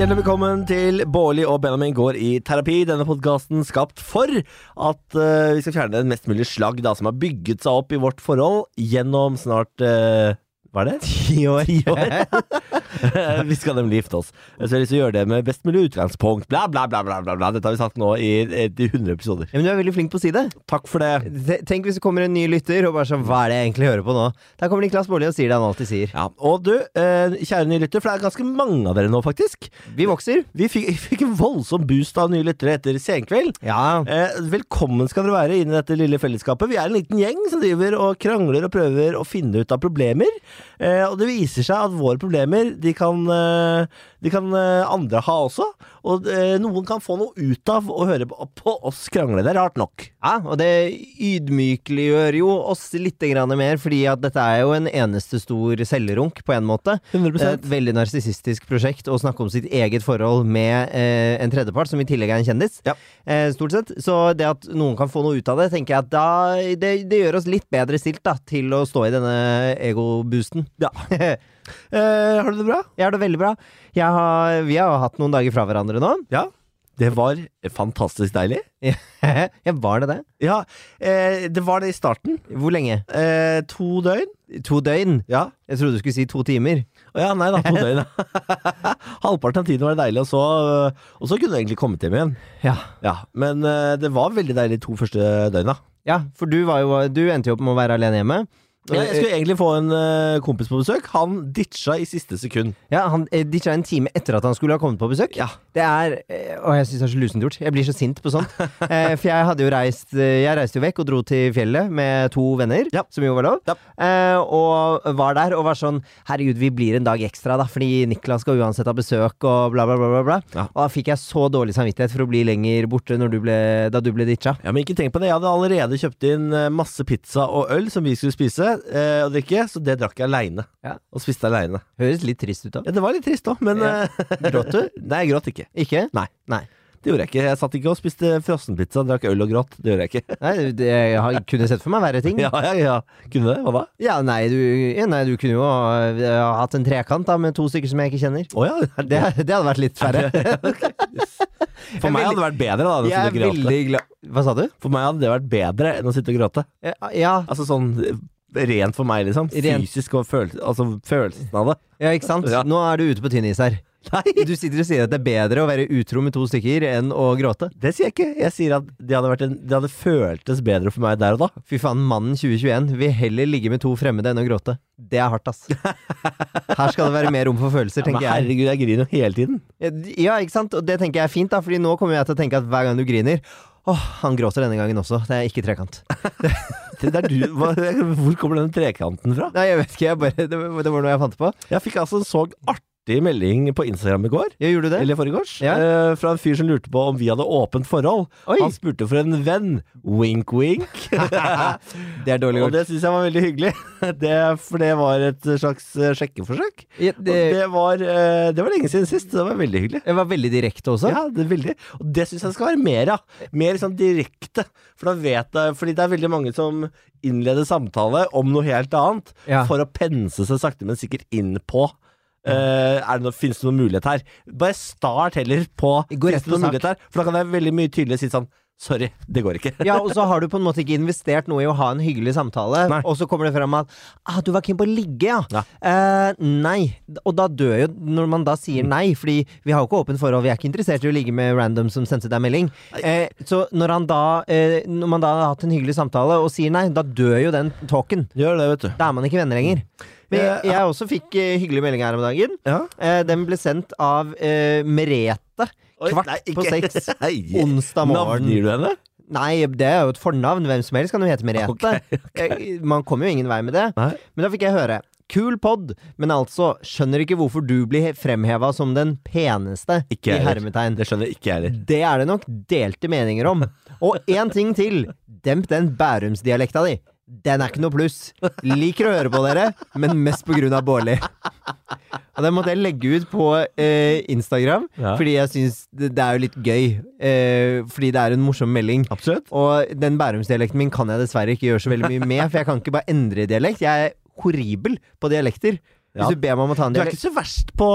Hjertelig velkommen til Bårli og Benjamin går i terapi. Denne podkasten skapt for at uh, vi skal fjerne den mest mulig slagg da, som har bygget seg opp i vårt forhold gjennom snart uh, hva er det? Ti år. vi skal nemlig gifte oss. Så jeg har lyst til å gjøre det med best mulig utgangspunkt. Bla, bla, bla. bla, bla. Dette har vi sagt nå i, i 100 episoder. Ja, men du er veldig flink på å si det. Takk for det. Tenk hvis det kommer en ny lytter og bare sånn Hva er det jeg egentlig hører på nå? Der kommer Niklas Baarli og sier det han alltid sier. Ja, Og du, eh, kjære nye lytter, for det er ganske mange av dere nå, faktisk. Vi vokser. Vi fikk, fikk en voldsom boost av nye lyttere etter Senkveld. Ja. Eh, velkommen skal dere være inn i dette lille fellesskapet. Vi er en liten gjeng som driver og krangler og prøver å finne ut av problemer. Eh, og det viser seg at våre problemer, de kan, eh, de kan eh, andre ha også. Og eh, noen kan få noe ut av å høre på, oss krangle. Det er rart nok. ja, og det ydmykeliggjør jo oss litt mer, fordi at dette er jo en eneste stor cellerunk, på en måte. 100 Det er et veldig narsissistisk prosjekt å snakke om sitt eget forhold med eh, en tredjepart, som i tillegg er en kjendis. Ja. Eh, stort sett. Så det at noen kan få noe ut av det, tenker jeg at da det, det gjør oss litt bedre stilt da, til å stå i denne egoboosten. Ja. Eh, har du det bra? Jeg har det veldig bra. Jeg har, vi har hatt noen dager fra hverandre nå. Ja. Det var fantastisk deilig. ja, var det det? Ja, eh, det var det i starten. Hvor lenge? Eh, to døgn. To døgn? Ja. Jeg trodde du skulle si to timer. Å ja, nei da, to døgn. Halvparten av tiden var det deilig, og så, og så kunne du egentlig kommet hjem igjen. Ja. Ja, Men eh, det var veldig deilig to første døgna. ja, for du, var jo, du endte jo opp med å være alene hjemme. Ja, jeg skulle egentlig få en eh, kompis på besøk. Han ditcha i siste sekund. Ja, Han eh, ditcha en time etter at han skulle ha kommet på besøk. Ja. Det er eh, Å, jeg syns det er så lusent gjort. Jeg blir så sint på sånt. Eh, for jeg hadde jo reist eh, Jeg reiste jo vekk og dro til fjellet med to venner, Ja. som jo var lov. Ja. Eh, og var der og var sånn Herregud, vi blir en dag ekstra, da, fordi Niklas skal uansett ha besøk og bla, bla, bla. bla, bla. Ja. Og da fikk jeg så dårlig samvittighet for å bli lenger borte når du ble, da du ble ditcha. Ja, Men ikke tenk på det. Jeg hadde allerede kjøpt inn eh, masse pizza og øl som vi skulle spise eh, og drikke, så det drakk jeg aleine. Ja. Og spiste aleine. Høres litt trist ut da. Ja, det var litt trist òg, men Ja. eh, Gråt du? Nei, jeg gråt ikke. Ikke? Nei. Nei. Det gjorde jeg ikke. Jeg satt ikke og spiste frossenpizza, drakk øl og gråt. Det gjorde jeg ikke. Nei, det, jeg kunne sett for meg verre ting. Ja, ja, ja. Kunne det? Hva da? Ja, nei du, ja, nei, du kunne jo ha, ha hatt en trekant da med to stykker som jeg ikke kjenner. Oh, ja. Det, det hadde vært litt færre. For meg hadde det vært bedre da enn å sitte og gråte. Hva sa du? For meg hadde det vært bedre enn å sitte og gråte. Ja, ja, Altså sånn eh, rent for meg, liksom. Rent. Fysisk og følelse, altså, følelsen av det. ja ikke sant? Ja. Nå er du ute på tynn is her. Nei, Du sitter og sier at det er bedre å være utro med to stykker enn å gråte. det sier jeg ikke. Jeg sier at det hadde, en, det hadde føltes bedre for meg der og da. Fy faen, mannen 2021 vil heller ligge med to fremmede enn å gråte. Det er hardt, ass. Her skal det være mer rom for følelser, tenker jeg. herregud, jeg griner hele tiden. Ja, ikke sant? Og det tenker jeg er fint, da, Fordi nå kommer jeg til å tenke at hver gang du griner Åh, han gråter denne gangen også. Det er ikke trekant. Det er du, hva, hvor kommer den trekanten fra? Nei, jeg vet ikke. Jeg bare, det, var- det var noe jeg fant på. Jeg fikk altså en så artig melding på Instagram i går. Ja, gjorde du det? Eller foregårs. Ja. eh, fra en fyr som lurte på om vi hadde åpent forhold. Oi. Han spurte for en venn. Wink, wink. Det er dårlig Og det syns jeg var veldig hyggelig. Det, for det var et slags eh, sjekkeforsøk. Ja, det, det var, eh, det var lenge siden sist. Det var veldig hyggelig. det var veldig direkte også. Ja, det veldig Og det syns jeg skal være mer av. Mer sånn direkte. For da vet jeg Fordi det er veldig mange som innleder samtale om noe helt annet for å pense seg sakte, men sikkert inn på eh, er det noe, Finnes det noen mulighet her? Bare start heller på Gå finnes det noen mulighet her? For da kan jeg veldig mye tydeligere si sånn Sorry, det går ikke. Ja, og så har du på en måte ikke investert noe i å ha en hyggelig samtale, Nei. og så kommer det frem at ah, 'du var keen på å ligge', ja. Ja. Eh, nei. Og da dør jo Når man da sier nei, fordi vi har jo ikke åpent forhold, vi er ikke interessert i å ligge med random som sendte deg melding. Eh, så når han da eh, Når man da har hatt en hyggelig samtale og sier nei, da dør jo den talken. Gjør det, vet du. Da er man ikke venner lenger. Men jeg, jeg også fikk uh, hyggelig melding her om dagen. Ja. Uh, den ble sendt av uh, Merete. Oi, Kvart nei, på seks. Onsdag morgen. Navngir du henne? Nei, det er jo et fornavn. Hvem som helst kan jo hete Merete. Okay, okay. Man kommer jo ingen vei med det. Nei. Men da fikk jeg høre. Kul pod, men altså, skjønner ikke hvorfor du blir fremheva som den peneste, Ikke i hermetegn. Det skjønner ikke jeg heller. Det er det nok delte meninger om. Og én ting til. Demp den bærumsdialekta di. Den er ikke noe pluss. Liker å høre på dere, men mest av Bårli. Og den måtte jeg legge ut på eh, Instagram, Ja. fordi jeg syns det, det er jo litt gøy. Eh, fordi det er en morsom melding. Absolutt. Og den bærumsdialekten min kan jeg dessverre ikke gjøre så veldig mye med, for jeg kan ikke bare endre dialekt. Jeg er horribel på dialekter. Ja. Hvis du ber meg om å ta en Du er dialekt ikke så verst på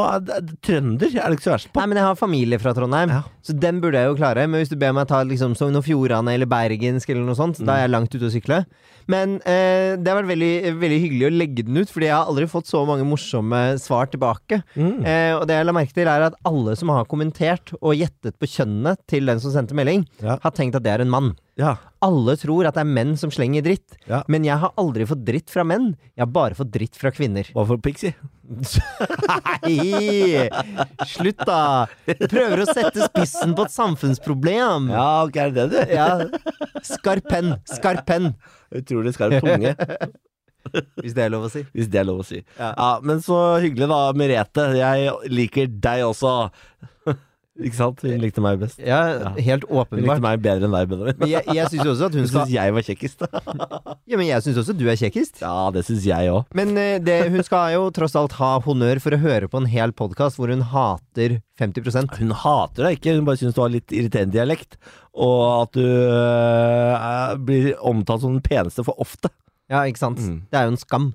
trønder. Er du ikke så verst på? Nei, men jeg har familie fra Trondheim, Ja. så den burde jeg jo klare. Men hvis du ber meg ta liksom Sogn og Fjordane eller bergensk eller noe sånt, da er jeg langt ute å sykle. Men eh, det har vært veldig, veldig hyggelig å legge den ut, fordi jeg har aldri fått så mange morsomme svar tilbake. Mm. Eh, og det jeg la merke til, er at alle som har kommentert og gjettet på kjønnet til den som sendte melding, Ja. har tenkt at det er en mann. Ja. Alle tror at det er menn som slenger dritt, Ja. men jeg har aldri fått dritt fra menn. Jeg har bare fått dritt fra kvinner. Hva for pixie? Nei! Slutt, da! Du prøver å sette spissen på et samfunnsproblem. Ja, ok, er det det, du? Ja. Skarp penn. Skarp penn. Utrolig skarp tunge, Hvis det er lov å si. hvis det er lov å si. Ja. Ja, Men så hyggelig da, Merete. Jeg liker deg også. Ikke sant? Hun likte meg best. Ja, helt åpenbart. Hun likte meg bedre enn deg, Benjamin. Men jeg, jeg syns også at hun skal Hun syns jeg var kjekkest. Ja, men jeg syns også du er kjekkest. Ja, det syns jeg òg. Men eh, det, hun skal jo tross alt ha honnør for å høre på en hel podkast hvor hun hater 50% Hun hater deg ikke, hun bare syns du har litt irriterende dialekt. Og at du øh, blir omtalt som den peneste for ofte. Ja, ikke sant? Mm. Det er jo en skam.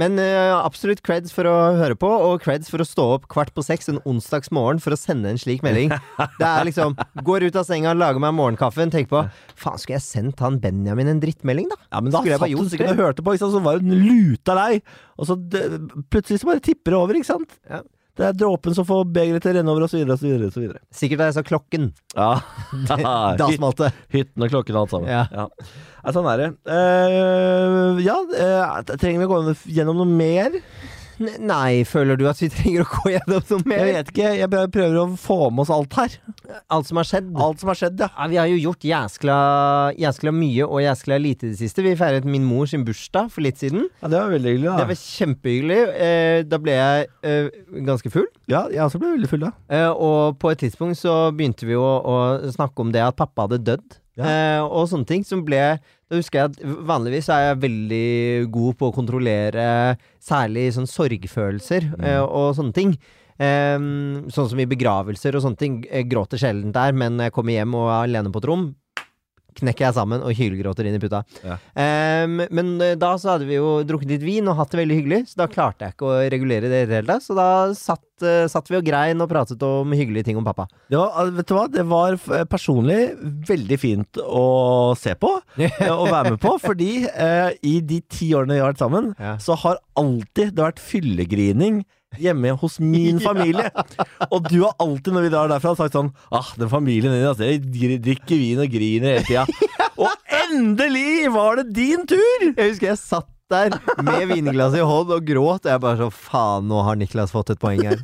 Men uh, absolutt creds for å høre på, og creds for å stå opp kvart på seks en onsdags morgen for å sende en slik melding. Det er liksom Går ut av senga, lager meg morgenkaffen, tenker på Faen, skulle jeg sendt han Benjamin en drittmelding, da? Ja, men da Skulle jeg satt bare gjort sikkert og hørte på, ikke sant? så var hun luta lei, Og så det, plutselig så bare tipper det over, ikke sant? Ja. Det er dråpen som får begeret til å renne over, og så videre, og så videre. Og så videre. Sikkert da jeg sa klokken. Ja. Da smalt det. Hytten og klokken og alt sammen. Ja. Ja. Ja, sånn er det. Uh, ja, uh, trenger vi å gå gjennom noe mer? Nei, føler du at vi trenger å gå gjennom noe mer? Jeg vet ikke. Jeg prøver å få med oss alt her. Alt som har skjedd? Alt som har skjedd, ja. Ja, vi har jo gjort jæskla, jæskla mye og jæskla lite i det siste. Vi feiret min mor sin bursdag for litt siden. ja det var veldig hyggelig. da. Det var kjempehyggelig. Eh, da ble jeg eh, ganske full. Ja, jeg også ble veldig full da. Eh, og på et tidspunkt så begynte vi å, å snakke om det at pappa hadde dødd. Ja. Og sånne ting som ble Da husker jeg at vanligvis er jeg veldig god på å kontrollere særlig sånn sorgfølelser eh, og sånne ting. Um, sånn som i begravelser og sånne ting. Jeg gråter sjelden der, men når jeg kommer hjem og er alene på et rom, knekker jeg sammen og hylgråter inn i puta. Ja. Um, men eh, da så hadde vi jo drukket litt vin og hatt det veldig hyggelig, så da klarte jeg ikke å regulere det i det hele tatt. Så da satt, uh, satt vi og grein og pratet om hyggelige ting om pappa. Det var, vet du hva? Det var eh, personlig veldig fint å se på og være med på, fordi uh, i de ti årene vi har vært sammen, Ja. så har alltid det vært fyllegrining hjemme hos min familie. Og du har alltid, når vi drar derfra, sagt sånn Ah, den familien din, altså, de drikker vin og griner hele tida. Og endelig var det din tur! Jeg husker jeg satt der med vinglasset i hånd og gråt, og jeg bare så faen, nå har Niklas fått et poeng her.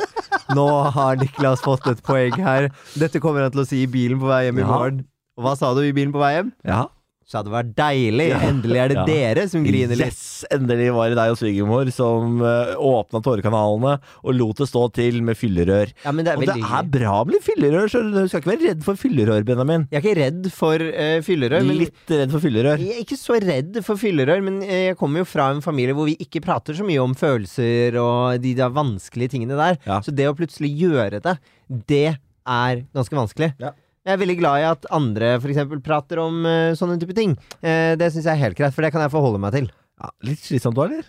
Nå har Niklas fått et poeng her. Dette kommer han til å si i bilen på vei hjem i morgen. Og hva sa du i bilen på vei hjem? Ja. Så hadde det vært deilig. Endelig er det Ja. dere som griner litt. Yes! Endelig var det deg og svigermor som uh, åpna tårekanalene og lot det stå til med fyllerør. Ja, men det Og det hyggelig. er bra med litt fyllerør, så du skal ikke være redd for fyllerør, Benjamin. Jeg er ikke redd for uh, fyllerør, men Litt redd for fyllerør. Jeg er ikke så redd for fyllerør, men eh, jeg kommer jo fra en familie hvor vi ikke prater så mye om følelser og de de vanskelige tingene der. Ja. Så det å plutselig gjøre det, det er ganske vanskelig. Ja. Jeg er veldig glad i at andre for eksempel prater om uh, sånne type ting. Uh, det syns jeg er helt greit, for det kan jeg forholde meg til. Ja, litt slitsomt da, eller?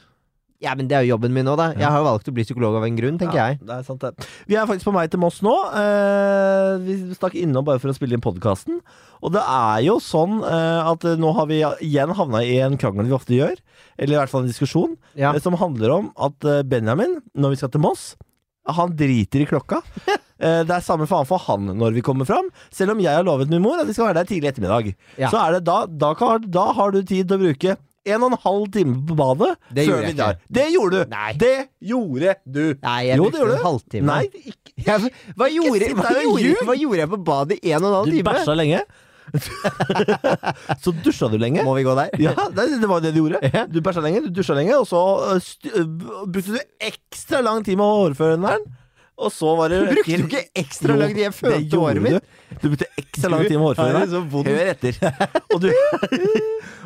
Ja, men det er jo jobben min nå, da. Jeg har jo valgt å bli psykolog av en grunn, tenker ja, jeg. Det er sant, det. Vi er faktisk på vei til Moss nå. Uh, vi stakk innom bare for å spille inn podkasten. Og det er jo sånn at nå har vi igjen havna i en krangel vi ofte gjør, eller i hvert fall en diskusjon, Ja. som handler om at Benjamin, når vi skal til Moss, han driter i klokka. Eh, Det er samme faen for han når vi kommer fram. Selv om jeg har lovet min mor at vi skal være der tidlig ettermiddag. Ja. Så er det da, da, kan, da har du tid til å bruke en og en halv time på badet. Det før gjorde vi drar. Det gjorde du! Nei. Det gjorde du! Nei, jeg Jo, det brukte gjorde en du. halvtime. Nei, ikke, Jeg, hva, gjorde, hva, der og gjorde, hva gjorde jeg på badet i en og en halv du time? bæsja lenge. så dusja du lenge. Må vi gå der? Ja, det, det var det du gjorde. Du bæsja lenge, du dusja lenge, og så uh, brukte du ekstra lang tid med hårføneren. Og så var det Du Brukte du ikke ekstra lang tid? Jeg det følte gjorde håret mitt. Du. brukte ekstra lang tid med hårføneren. Hør etter. Og, du,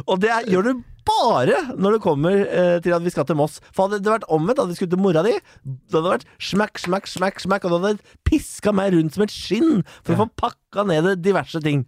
og det er- gjør du bare når det kommer eh, til at vi skal til Moss. For hadde det vært omvendt, hadde vi skulle til mora di, da hadde vært smakk, smakk, smakk, smakk, og du hadde piska meg rundt som et skinn for å få pakka ned diverse ting.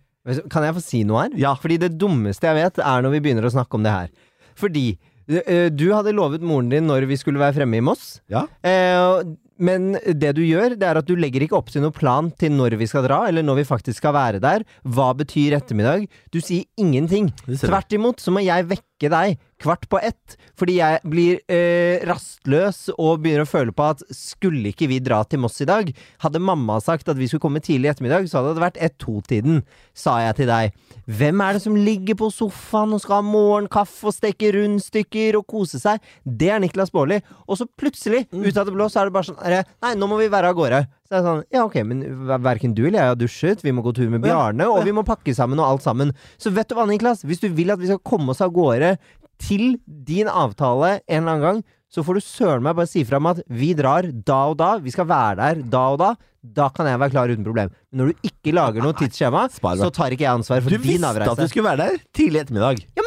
Kan jeg få si noe her? Ja. Fordi det dummeste jeg vet, er når vi begynner å snakke om det her. Fordi Eh, Du hadde lovet moren din når vi skulle være fremme i Moss. Ja. Eh, men det du gjør, det er at du legger ikke opp til noen plan til når vi skal dra, eller når vi faktisk skal være der. Hva betyr ettermiddag? Du sier ingenting. Tvert imot så må jeg vekke deg kvart på ett, fordi jeg blir eh, rastløs og begynner å føle på at skulle ikke vi dra til Moss i dag? Hadde mamma sagt at vi skulle komme tidlig i ettermiddag, så hadde det vært ett-to-tiden, sa jeg til deg. Hvem er det som ligger på sofaen og skal ha morgenkaffe og steke rundstykker og kose seg? Det er Niklas Baarli. Og så plutselig, ut av det blå, så er det bare sånn Nei, nå må vi være av gårde. Så er det sånn, ja ok, men Verken du eller jeg har dusjet, vi må gå tur med Bjarne, og vi må pakke sammen og alt sammen. Så vet du hva, Niklas? Hvis du vil at vi skal komme oss av gårde til din avtale en eller annen gang, så får du søren meg bare si fra om at vi drar da og da, vi skal være der da og da. Da kan jeg være klar uten problem. Men når du ikke lager noe tidsskjema, så tar ikke jeg ansvar for din avreise. Du visste at du skulle være der tidlig ettermiddag. Ja,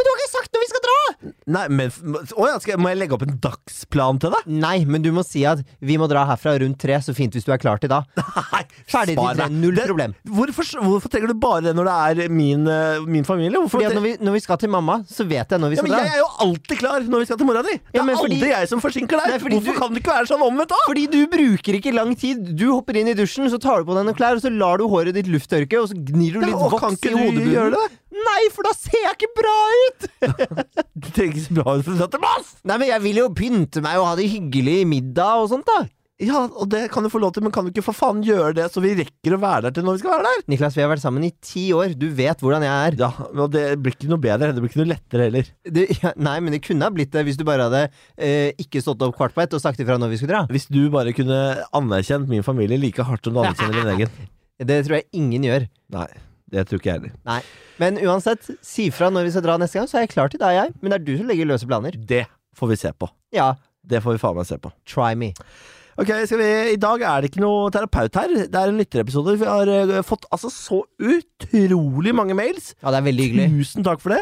Nei, men Å ja, skal, må jeg legge opp en dagsplan til deg? Nei, men du må si at vi må dra herfra rundt tre, så fint hvis du er klar til da. Nei, Ferdig til tre, null Det- problem. Hvorfor, hvorfor trenger du bare det når det er min, eh, min familie? Hvorfor Fordi når vi, når vi skal til mamma, så vet jeg når vi ja, skal men dra. jeg er jo alltid klar når vi skal til mora di! Det Ja, er fordi- aldri jeg som forsinker deg! Nei, Hvorfor du- kan det ikke være sånn omvendt, da? Fordi du bruker ikke lang tid. Du hopper inn i dusjen, så tar du på deg noen klær, og så lar du håret ditt lufttørke, og så gnir du litt ja, voks i hodebunnen. Nei, for da ser jeg ikke bra ut! Du trenger ikke så bra ut for å dra til Moss! Nei, men jeg vil jo pynte meg og ha det hyggelig i middag og sånt, da. Ja, og det kan du få lov til, men kan du ikke for faen gjøre det så vi rekker å være der til når vi skal være der? Niklas, vi har vært sammen i ti år. Du vet hvordan jeg er. Ja, og det blir ikke noe bedre. Det blir ikke noe lettere heller. Det, ja, nei, men det kunne ha blitt det hvis du bare hadde eh, ikke stått opp kvart på ett og sagt ifra når vi skulle dra. Hvis du bare kunne anerkjent min familie like hardt som du anerkjenner din egen. Det tror jeg ingen gjør. Nei, det tror ikke jeg heller. Nei. Men uansett, si fra når vi skal dra neste gang, så er jeg klar til deg, jeg. Men det er du som legger løse planer. Det får vi se på. Ja, Det får vi faen meg se på. try me. Ok, vi, I dag er det ikke noe terapeut her. Det er en lytterepisode. Vi har uh, fått altså så utrolig mange mails. Ja, det er veldig hyggelig. Tusen takk for det.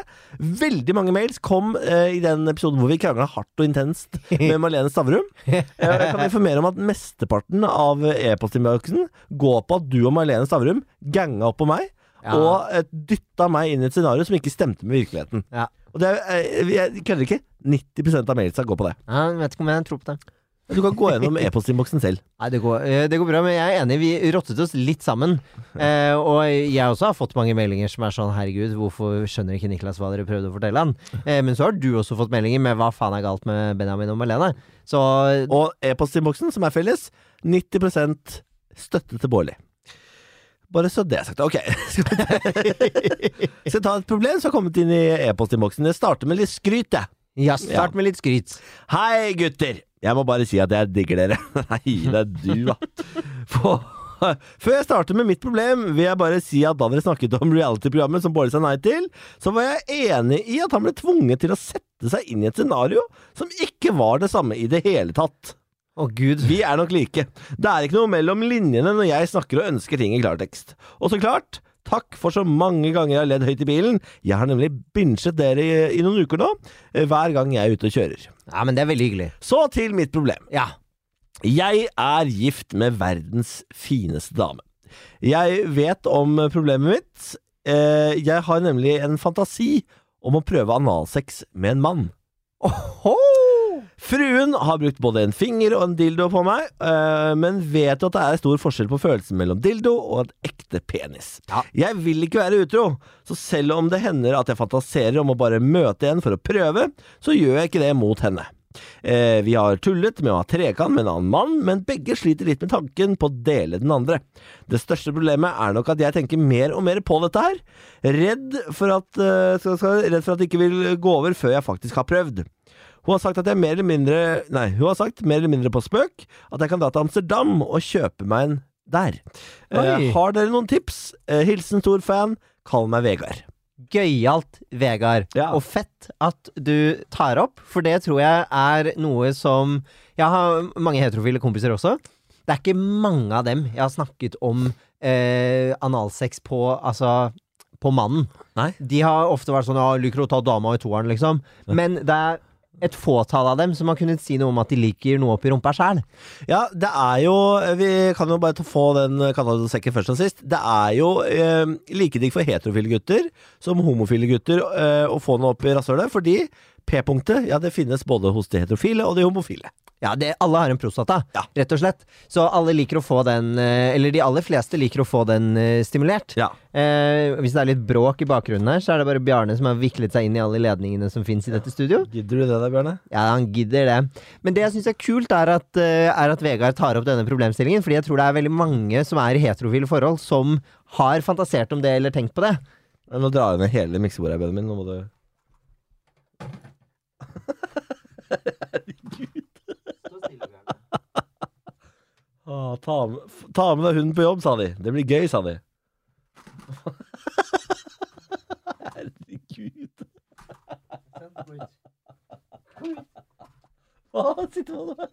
Veldig mange mails kom uh, i den episoden hvor vi krangla hardt og intenst med Malene Stavrum. uh, Jeg kan informere om at mesteparten av e-postinnboksen går på at du og Malene Stavrum ganga opp på meg. Ja. Og eh, dytta meg inn i et scenario som ikke stemte med virkeligheten. Ja. Og det er, eh, jeg kødder ikke. 90% av mailsa går på det. Ja, jeg vet ikke om jeg tror på det. Du kan gå gjennom e-postinnboksen selv. Nei, det går, eh, det går bra, men jeg er enig. Vi rottet oss litt sammen. Eh, og jeg også har fått mange meldinger som er sånn Herregud, hvorfor skjønner ikke Niklas hva dere prøvde å fortelle han? Eh, men så har du også fått meldinger med hva faen er galt med Benjamin og Malene. Så Og e-postinnboksen, som er felles, 90% støtte til Bårli. Bare så det er sagt. Ok. Skal jeg ta et problem som har kommet inn i e-postinnboksen? Jeg starter med litt skryt, jeg. ja, start med litt skryt. Hei, gutter! Jeg må bare si at jeg digger dere. Nei, det er du, da. For, før jeg starter med mitt problem, vil jeg bare si at da dere snakket om reality-programmet som Bård sa nei til, så var jeg enig i at han ble tvunget til å sette seg inn i et scenario som ikke var det samme i det hele tatt. Å, gud. Vi er nok like. Det er ikke noe mellom linjene når jeg snakker og ønsker ting i klartekst. Og så klart, takk for så mange ganger jeg har ledd høyt i bilen. Jeg har nemlig binsjet dere i, i noen uker nå, eh, hver gang jeg er ute og kjører. Ja, men det er veldig hyggelig. Så til mitt problem. Ja. Jeg er gift med verdens fineste dame. Jeg vet om problemet mitt. Eh, Jeg har nemlig en fantasi om å prøve analsex med en mann. Oho! Fruen har brukt både en finger og en dildo på meg, øh, men vet jo at det er stor forskjell på følelsen mellom dildo og et ekte penis. Ja. Jeg vil ikke være utro, så selv om det hender at jeg fantaserer om å bare møte en for å prøve, så gjør jeg ikke det mot henne. Eh, vi har tullet med å ha trekant med en annen mann, men begge sliter litt med tanken på å dele den andre. Det største problemet er nok at jeg tenker mer og mer på dette her. Redd for at, eh, skal, skal, redd for at det ikke vil gå over før jeg faktisk har prøvd. Hun har sagt at jeg mer eller mindre Nei, hun har sagt mer eller mindre på spøk at jeg kan dra til Amsterdam og kjøpe meg en der. Eh, har dere noen tips? Eh, hilsen stor fan. Kall meg Vegard. Gøyalt, Vegard. Ja. Og fett at du tar opp, for det tror jeg er noe som Jeg har mange heterofile kompiser også. Det er ikke mange av dem jeg har snakket om eh, analsex på Altså på mannen. Nei. De har ofte vært sånn Ja, liker å ta dama i toeren, liksom. Men det er et fåtall av dem som har kunnet si noe om at de liker noe oppi rumpa sjæl. Ja, det er jo Vi kan jo bare få den kanalsekken først og sist. Det er jo eh, like digg for heterofile gutter som homofile gutter eh, å få noe opp i rasshølet, fordi P-punktet, ja, det finnes både hos de heterofile og de homofile. Ja, det, alle har en prostata, Ja. rett og slett. Så alle liker å få den, eh, eller de aller fleste liker å få den eh, stimulert. Ja. Eh, hvis det er litt bråk i bakgrunnen her, så er det bare Bjarne som har viklet seg inn i alle ledningene som fins i dette studio. Gidder du det da, Bjarne? Ja, han gidder det. Men det jeg syns er kult, er at, eh, er at Vegard tar opp denne problemstillingen. Fordi jeg tror det er veldig mange som er i heterofile forhold, som har fantasert om det eller tenkt på det. Nå drar jeg ned hele miksebordet, Benjamin. Nå må du Å, ta, med, ta med deg hunden på jobb, sa de. Det blir gøy, sa de. Herregud. Hva sitter man med?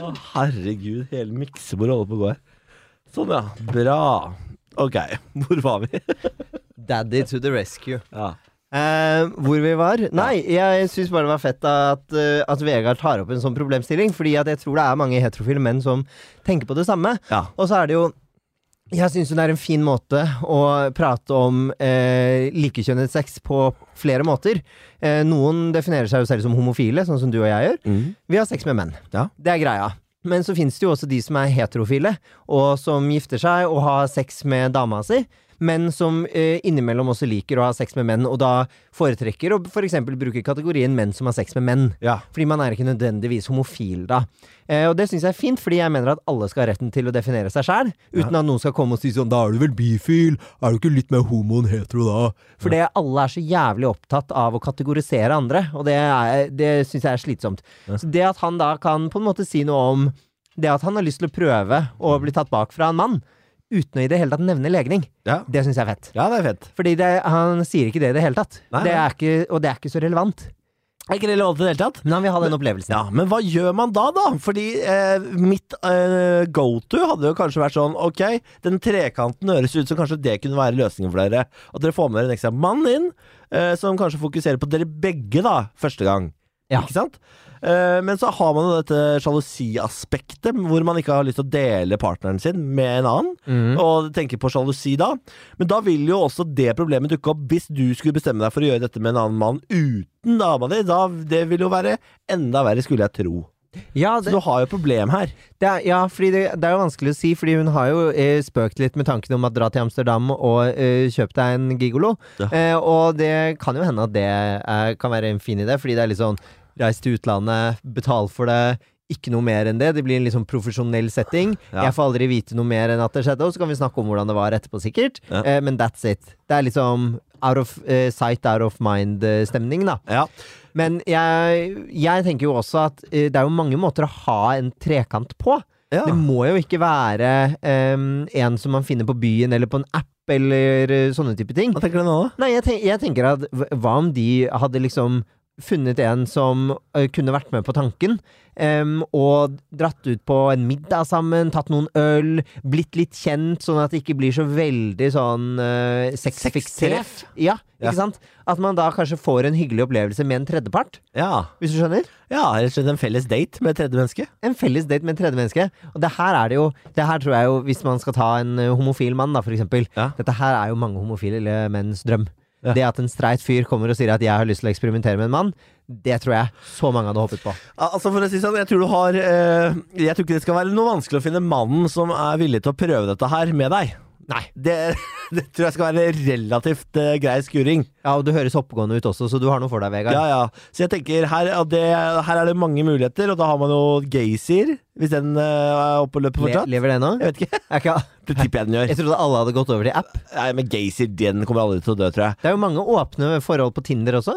Å, herregud, hele miksebordet holder på å gå her. Sånn, ja. Bra. Ok, hvor var vi? Daddy to the rescue. Ja. Eh, hvor vi var? Nei, jeg syns bare det var fett at, eh, at Vegard tar opp en sånn problemstilling. Fordi at jeg tror det er mange heterofile menn som tenker på det samme. ja. Og så er det jo Jeg syns det er en fin måte å prate om eh, likekjønnet sex på flere måter. Eh, noen definerer seg jo selv som homofile, sånn som du og jeg gjør. Mm. Vi har sex med menn. Ja. Det er greia. Men så finnes det jo også de som er heterofile, og som gifter seg og har sex med dama si. Men som eh, innimellom også liker å ha sex med menn, og da foretrekker å f.eks. bruke kategorien menn som har sex med menn. Ja. Fordi man er ikke nødvendigvis homofil da. Eh, og det syns jeg er fint, fordi jeg mener at alle skal ha retten til å definere seg sjæl, uten at noen skal komme og si sånn 'da er du vel bifil', er du ikke litt mer homo enn hetero da? Fordi alle er så jævlig opptatt av å kategorisere andre, og det, er- det syns jeg er slitsomt. Så det at han da kan på en måte si noe om det at han har lyst til å prøve å bli tatt bak fra en mann, uten å i det hele tatt nevne legning, Ja. det syns jeg er fett. ja, det er fett. Fordi det, han sier ikke det i det hele tatt. Nei, Det er ikke, og det er ikke så relevant. Er ikke relevant i det hele tatt? Men han vil ha den opplevelsen. Ja, men hva gjør man da, da? Fordi eh, mitt eh, go-to hadde jo kanskje vært sånn Ok, den trekanten høres ut som kanskje det kunne være løsningen for dere. At dere får med dere en ekstra mann inn, eh, som kanskje fokuserer på dere begge, da, første gang. Ja. Ikke sant? Uh, men så har man jo dette sjalusiaspektet, hvor man ikke har lyst til å dele partneren sin med en annen, mm. og tenker på sjalusi da. Men da vil jo også det problemet dukke opp hvis du skulle bestemme deg for å gjøre dette med en annen mann uten dama di. Da, det vil jo være enda verre, skulle jeg tro. Ja, Så du har jo et problem her. det er, ja fordi det, det er jo vanskelig å si, fordi hun har jo eh, spøkt litt med tanken om å dra til Amsterdam og eh, kjøpe deg en gigolo. Ja. Eh, og det kan jo hende at det er, kan være en fin idé, fordi det er litt sånn reis til utlandet, betal for det. Ikke noe mer enn det. Det blir en sånn profesjonell setting. Ja. Jeg får aldri vite noe mer enn at det skjedde, og så kan vi snakke om hvordan det var etterpå, sikkert. Ja. Eh, men that's it. Det er liksom out of uh, sight, out of mind-stemning, da. Ja. Men jeg, jeg tenker jo også at uh, det er jo mange måter å ha en trekant på. ja. Det må jo ikke være um, en som man finner på byen eller på en app eller eh, sånne type ting. Hva tenker du nå? Nei, jeg, tenk, jeg tenker at hva om de hadde liksom funnet en som eh, kunne vært med på tanken, um, og dratt ut på en middag sammen, tatt noen øl, blitt litt kjent, sånn at det ikke blir så veldig sånn uh, sexfiksert. Ja, Ja, Ja. ikke sant? At man da kanskje får en hyggelig opplevelse med en tredjepart, Ja. hvis du skjønner? ja, rett og slett en felles date med et tredje menneske. en felles date med et tredje menneske. Og det her er det jo Det her tror jeg jo, hvis man skal ta en eh, homofil mann, da, for eksempel. Ja. Dette her er jo mange homofile menns drøm. Ja. Det at en streit fyr kommer og sier at 'jeg har lyst til å eksperimentere med en mann', det tror jeg så mange hadde hoppet på. Altså for å si sånn, Jeg tror du har eh, Jeg tror ikke det skal være noe vanskelig å finne mannen som er villig til å prøve dette her med deg. Nei. Det, det tror jeg skal være relativt uh, grei skuring. Ja, og du høres oppegående ut også, så du har noe for deg, Vegard. Ja, ja. Så jeg tenker her, det, her er det mange muligheter, og da har man jo Gaysir, hvis den uh, er oppe og løper Le fortsatt. lever det nå? Jeg vet ikke. Jeg ikke, Det tipper jeg den gjør. jeg trodde alle hadde gått over til app. Nei, men Gaysir, den kommer aldri til å dø, tror jeg. Det er jo mange åpne forhold på Tinder også.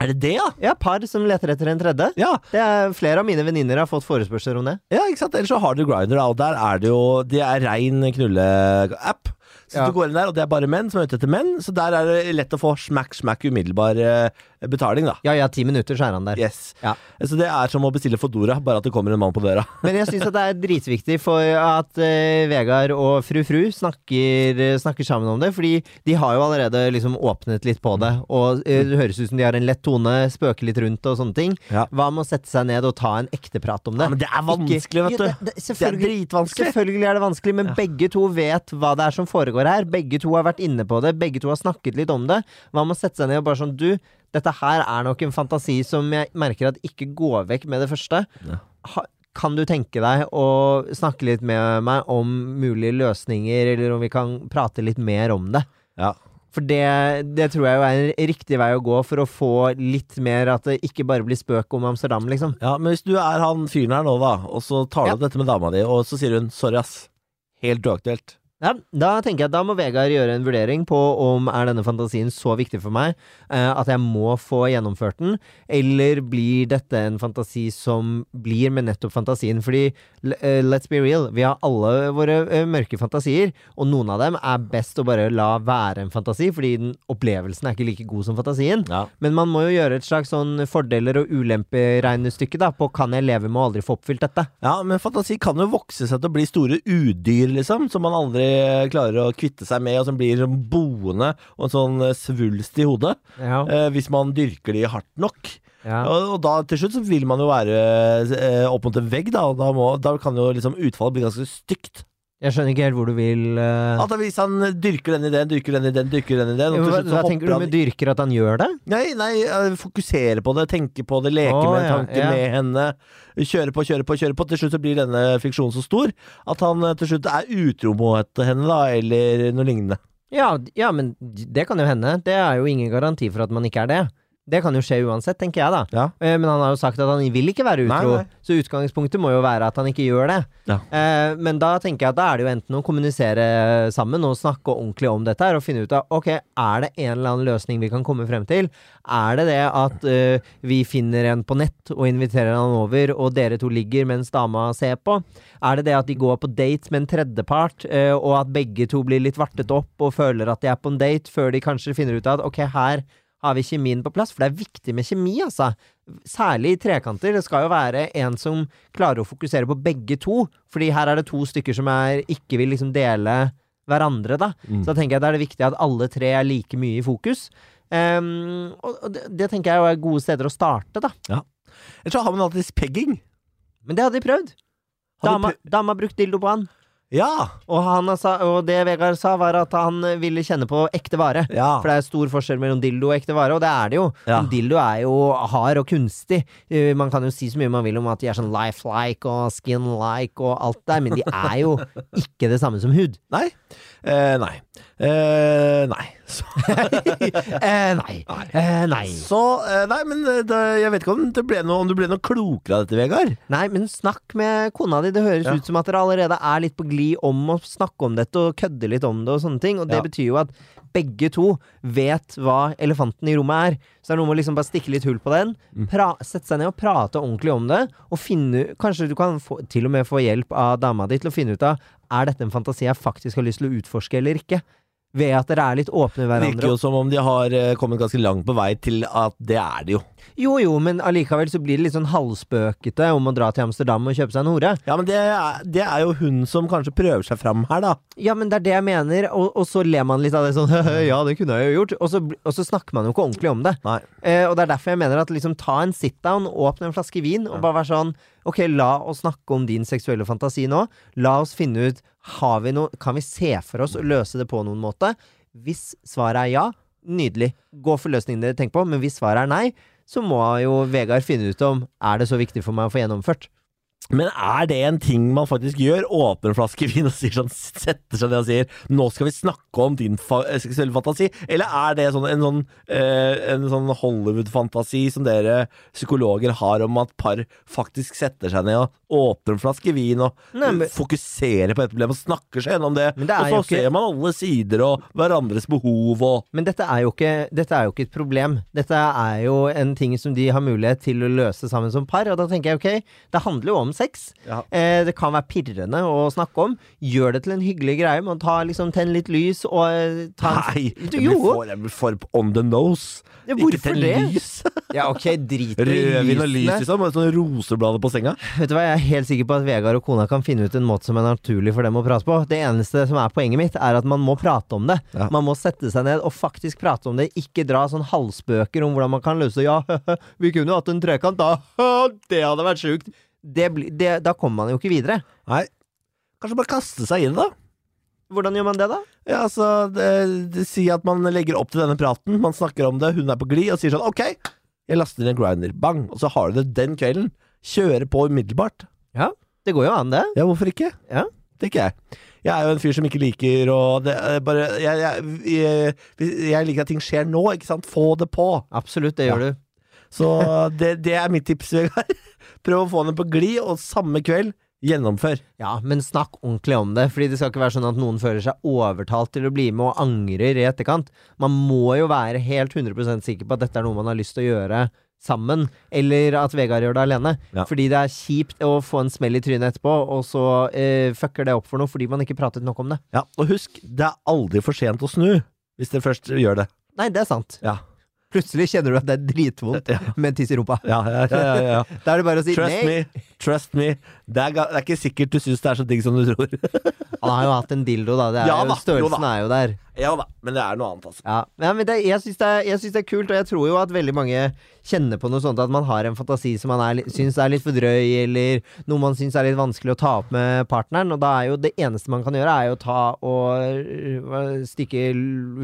Er det det, ja? Ja, par som leter etter en tredje. Ja, Det er Flere av mine venninner har fått forespørsler om det. ja ikke sant? Ellers så har du Grindr, og der er det jo Det er rein knulleapp. Så Ja. du går inn der, og det er bare menn som er ute etter menn, så der er det lett å få smack, smack umiddelbar eh, betaling, da. Ja ja, ti minutter, så er han der. Yes. Ja. Så det er som å bestille Fodora, bare at det kommer en mann på døra. Men jeg syns det er dritviktig for at uh, Vegard og fru Fru snakker, snakker sammen om det. Fordi de har jo allerede liksom åpnet litt på det. Og uh, det høres ut som de har en lett tone, spøker litt rundt og sånne ting. Ja. Hva med å sette seg ned og ta en ekte prat om det? Ja, men det er vanskelig, vet du. Det, det, Det er dritvanskelig. selvfølgelig er det vanskelig, men begge to vet hva det er som foregår her. Begge to har vært inne på det, begge to har snakket litt om det. Hva med å sette seg ned og bare sånn Du, dette her er nok en fantasi som jeg merker at ikke går vekk med det første. Ja. Ha, kan du tenke deg å snakke litt med meg om mulige løsninger, eller om vi kan prate litt mer om det? Ja. For det, det tror jeg er en riktig vei å gå for å få litt mer at det ikke bare blir spøk om Amsterdam, liksom. ja, men hvis du er han fyren her nå, da, og så tar du Ja. opp dette med dama di, og så sier hun 'sorry, ass'. Helt uaktuelt. Ja, da tenker jeg at da må Vegard gjøre en vurdering på om er denne fantasien så viktig for meg eh, at jeg må få gjennomført den, eller blir dette en fantasi som blir med nettopp fantasien? Fordi, eh, let's be real, vi har alle våre eh, mørke fantasier, og noen av dem er best å bare la være en fantasi, fordi den opplevelsen er ikke like god som fantasien. Ja. Men man må jo gjøre et slags sånn fordeler og ulemperegnestykke da, på kan jeg leve med å aldri få oppfylt dette? ja, men fantasi kan jo vokse seg til å bli store udyr, liksom, som man aldri klarer å kvitte seg med, og som blir sånn boende og en sånn eh, svulst i hodet, Ja. eh, hvis man dyrker de hardt nok. ja. Og, og da til slutt så vil man jo være eh, opp mot en vegg, da, og da, må, da kan jo liksom utfallet bli ganske stygt. Jeg skjønner ikke helt hvor du vil uh... At hvis han dyrker den ideen, dyrker den ideen, dyrker den ideen Hva, hva tenker du med han dyrker at han gjør det? Nei, nei, eh, fokusere på det, tenke på det, leke oh, med ja, tanken ja. med henne. Kjøre på, kjøre på, kjøre på. Til slutt så blir denne fiksjonen så stor at han eh, til slutt er utro mot henne, da, eller noe lignende. Ja, ja, men det kan jo hende. Det er jo ingen garanti for at man ikke er det. Det kan jo skje uansett, tenker jeg da. Ja. Eh, Men han har jo sagt at han vil ikke være utro, Nei, nei. så utgangspunktet må jo være at han ikke gjør det. Ja. Eh, Men da tenker jeg at da er det jo enten å kommunisere sammen og snakke ordentlig om dette her, og finne ut av ok, er det en eller annen løsning vi kan komme frem til? Er det det at uh, vi finner en på nett og inviterer han over, og dere to ligger mens dama ser på? Er det det at de går på date med en tredjepart, uh, og at begge to blir litt vartet opp og føler at de er på en date, før de kanskje finner ut av at ok, her har vi kjemien på plass? For det er viktig med kjemi, altså. Særlig i trekanter. Det skal jo være en som klarer å fokusere på begge to. Fordi her er det to stykker som er, ikke vil liksom dele hverandre, da. Mm. Så da tenker jeg det er det viktig at alle tre er like mye i fokus. Um, og det, det tenker jeg er gode steder å starte, da. Ellers så har man alltid pegging. Men det hadde de prøvd. Dama, dama brukte dildo på han. Ja! Og, han sa, og det Vegard sa, var at han ville kjenne på ekte vare. Ja. For det er stor forskjell mellom dildo og ekte vare, og det er det jo. Ja. Dildo er jo hard og kunstig. Eh, Man kan jo si så mye man vil om at de er sånn lifelike og skin-like og alt der, men de er jo ikke det samme som hud. Nei. Eh, nei. Eh, nei. Eh, nei. Eh, nei. så eh, Nei, men eh, det, jeg vet ikke om, noe, om du ble noe klokere av dette, Vegard. Nei, men snakk med kona di. Det høres Ja. ut som at dere allerede er litt på glid om å snakke om dette og kødde litt om det og sånne ting. Og det Ja. betyr jo at begge to vet hva elefanten i rommet er. Så det er noe med å liksom bare stikke litt hull på den. Mm. Pra sette seg ned og prate ordentlig om det. Og finne Kanskje du kan få, til og med få hjelp av dama di til å finne ut av Er dette en fantasi jeg faktisk har lyst til å utforske eller ikke. Ved at dere er litt åpne med Det virker jo som om de har eh, kommet ganske langt på vei til at det er det jo. Jo jo, men allikevel så blir det litt sånn halvspøkete om å dra til Amsterdam og kjøpe seg en hore. Ja, men det er, det er jo hun som kanskje prøver seg fram her, da. Ja, men det er det jeg mener, og, og så ler man litt av det sånn Ja, det kunne jeg jo gjort. Og så, og så snakker man jo ikke ordentlig om det. Eh, og det er derfor jeg mener at liksom ta en sit-down, åpne en flaske vin, og bare være sånn Ok, la oss snakke om din seksuelle fantasi nå. La oss finne ut vi noe, Kan vi se for oss å løse det på noen måte? Hvis svaret er ja, nydelig. Gå for løsningen dere tenker på. Men hvis svaret er nei, så må jo Vegard finne ut om er det så viktig for meg å få gjennomført. Men er det en ting man faktisk gjør? Åpner en flaske vin og sier sånn, setter seg ned og sier 'nå skal vi snakke om din fa seksuelle fantasi'? Eller er det sånn, en sånn, eh, sånn Hollywood-fantasi som dere psykologer har om at par faktisk setter seg ned og åpner en flaske vin og Nei, men- fokuserer på et problem og snakker seg gjennom det? Det og så ikke- ser man alle sider og hverandres behov og Men dette er, jo ikke, dette er jo ikke et problem. Dette er jo en ting som de har mulighet til å løse sammen som par. Og da tenker jeg ok, det handler jo om sex. Ja. Eh, det kan være pirrende å snakke om. Gjør det til en hyggelig greie med å ta, liksom, tenne litt lys og eh, ta en Nei, Du, det blir for, jeg blir for on the nose. Ja, Ikke det? lys. Ja, ok, drit i Rødvin og lys, liksom. og Sånn roseblader på senga. Vet du hva, Jeg er helt sikker på at Vegard og kona kan finne ut en måte som er naturlig for dem å prate på. Det eneste som er poenget mitt, er at man må prate om det. Ja. Man må sette seg ned og faktisk prate om det. Ikke dra sånn halvspøker om hvordan man kan løse det. Ja, vi kunne jo hatt en trekant, da. Det hadde vært sjukt. Det det, da kommer man jo ikke videre. Nei. Kanskje bare kaste seg inn, da. Hvordan gjør man det, da? Ja, altså, det, det sier at man legger opp til denne praten, man snakker om det, hun er på glid, og sier sånn Ok, jeg laster inn en grinder. Bang! Og så har du det den kvelden. Kjøre på umiddelbart. Ja, det går jo an, det. Ja, hvorfor ikke? Ja. Tenker jeg. Jeg er jo en fyr som ikke liker å er bare jeg, jeg, jeg, jeg liker at ting skjer nå, ikke sant? Få det på. Absolutt, det Ja. gjør du. Så det, det er mitt tips, Vegard. Prøv å få henne på glid, og samme kveld gjennomfør. Ja, men snakk ordentlig om det, Fordi det skal ikke være sånn at noen føler seg overtalt til å bli med og angrer i etterkant. Man må jo være helt 100% sikker på at dette er noe man har lyst til å gjøre sammen, eller at Vegard gjør det alene. Ja. Fordi det er kjipt å få en smell i trynet etterpå, og så eh, fucker det opp for noe fordi man ikke pratet nok om det. Ja, Og husk, det er aldri for sent å snu, hvis det først gjør det. Nei, det er sant. Ja. Plutselig kjenner du at det er dritvondt Ja. med en tiss i rumpa. Ja, ja, ja, ja, ja. Da er det bare å si Trust nei. me, trust me. Det er, det er ikke sikkert du syns det er så digg som du tror. Han har jo hatt en dildo, da. Det er Ja jo, da, jo størrelsen da. er jo der. Ja da, men det er noe annet, altså. Ja, ja men det, jeg syns det, det er kult, og jeg tror jo at veldig mange kjenner på noe sånt at man har en fantasi som man syns er litt for drøy, eller noe man syns er litt vanskelig å ta opp med partneren, og da er jo det eneste man kan gjøre, er jo å ta og øh, stikke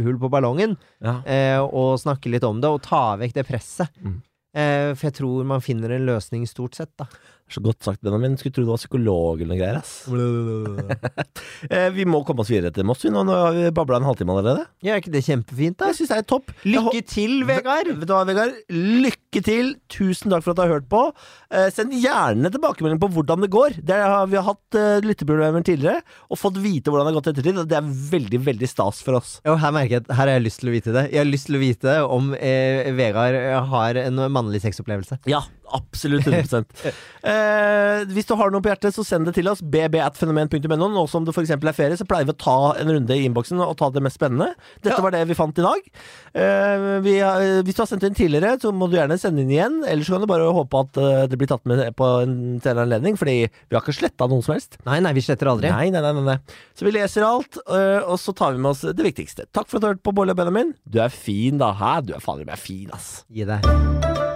hull på ballongen, Ja. eh, og snakke litt om det, og ta vekk det presset. Mm. Eh, for jeg tror man finner en løsning stort sett, da. Så godt sagt, Benjamin. Skulle tro du var psykolog eller noe greier. ass. Eh, vi må komme oss videre til Moss. vi Nå har vi babla en halvtime allerede. Ja, er ikke det kjempefint, da? Jeg syns det er topp. Lykke til, Vegard! Vet du hva, Vegard? Lykke til. Tusen takk for at du har hørt på. Eh, send gjerne tilbakemelding på hvordan det går. Det har, vi har hatt uh, lytteproblemer tidligere, og fått vite hvordan det har gått i ettertid. Det er veldig, veldig stas for oss. Jo, her merker jeg at her har jeg lyst til å vite det. Jeg har lyst til å vite om eh, Vegard eh, har en mannlig sexopplevelse. Ja, absolutt 100 eh, Hvis du har noe på hjertet, så send det til oss. bb.fenomen.no. Nå som det f.eks. er ferie, så pleier vi å ta en runde i innboksen og ta det mest spennende. Dette Ja. var det vi fant i dag. Eh, vi, har- hvis du har sendt inn tidligere, så må du gjerne sende inn igjen. Ellers så kan du bare håpe at eh, det blir tatt med på en senere anledning, fordi vi har ikke sletta noen som helst. Nei, nei, vi sletter aldri. Nei, nei, nei, nei. Så vi leser alt, øh, og så tar vi med oss det viktigste. Takk for at du hørte på Bolle og Benjamin. Du er fin, da. Hæ? Du er fader meg fin, ass. Gi deg.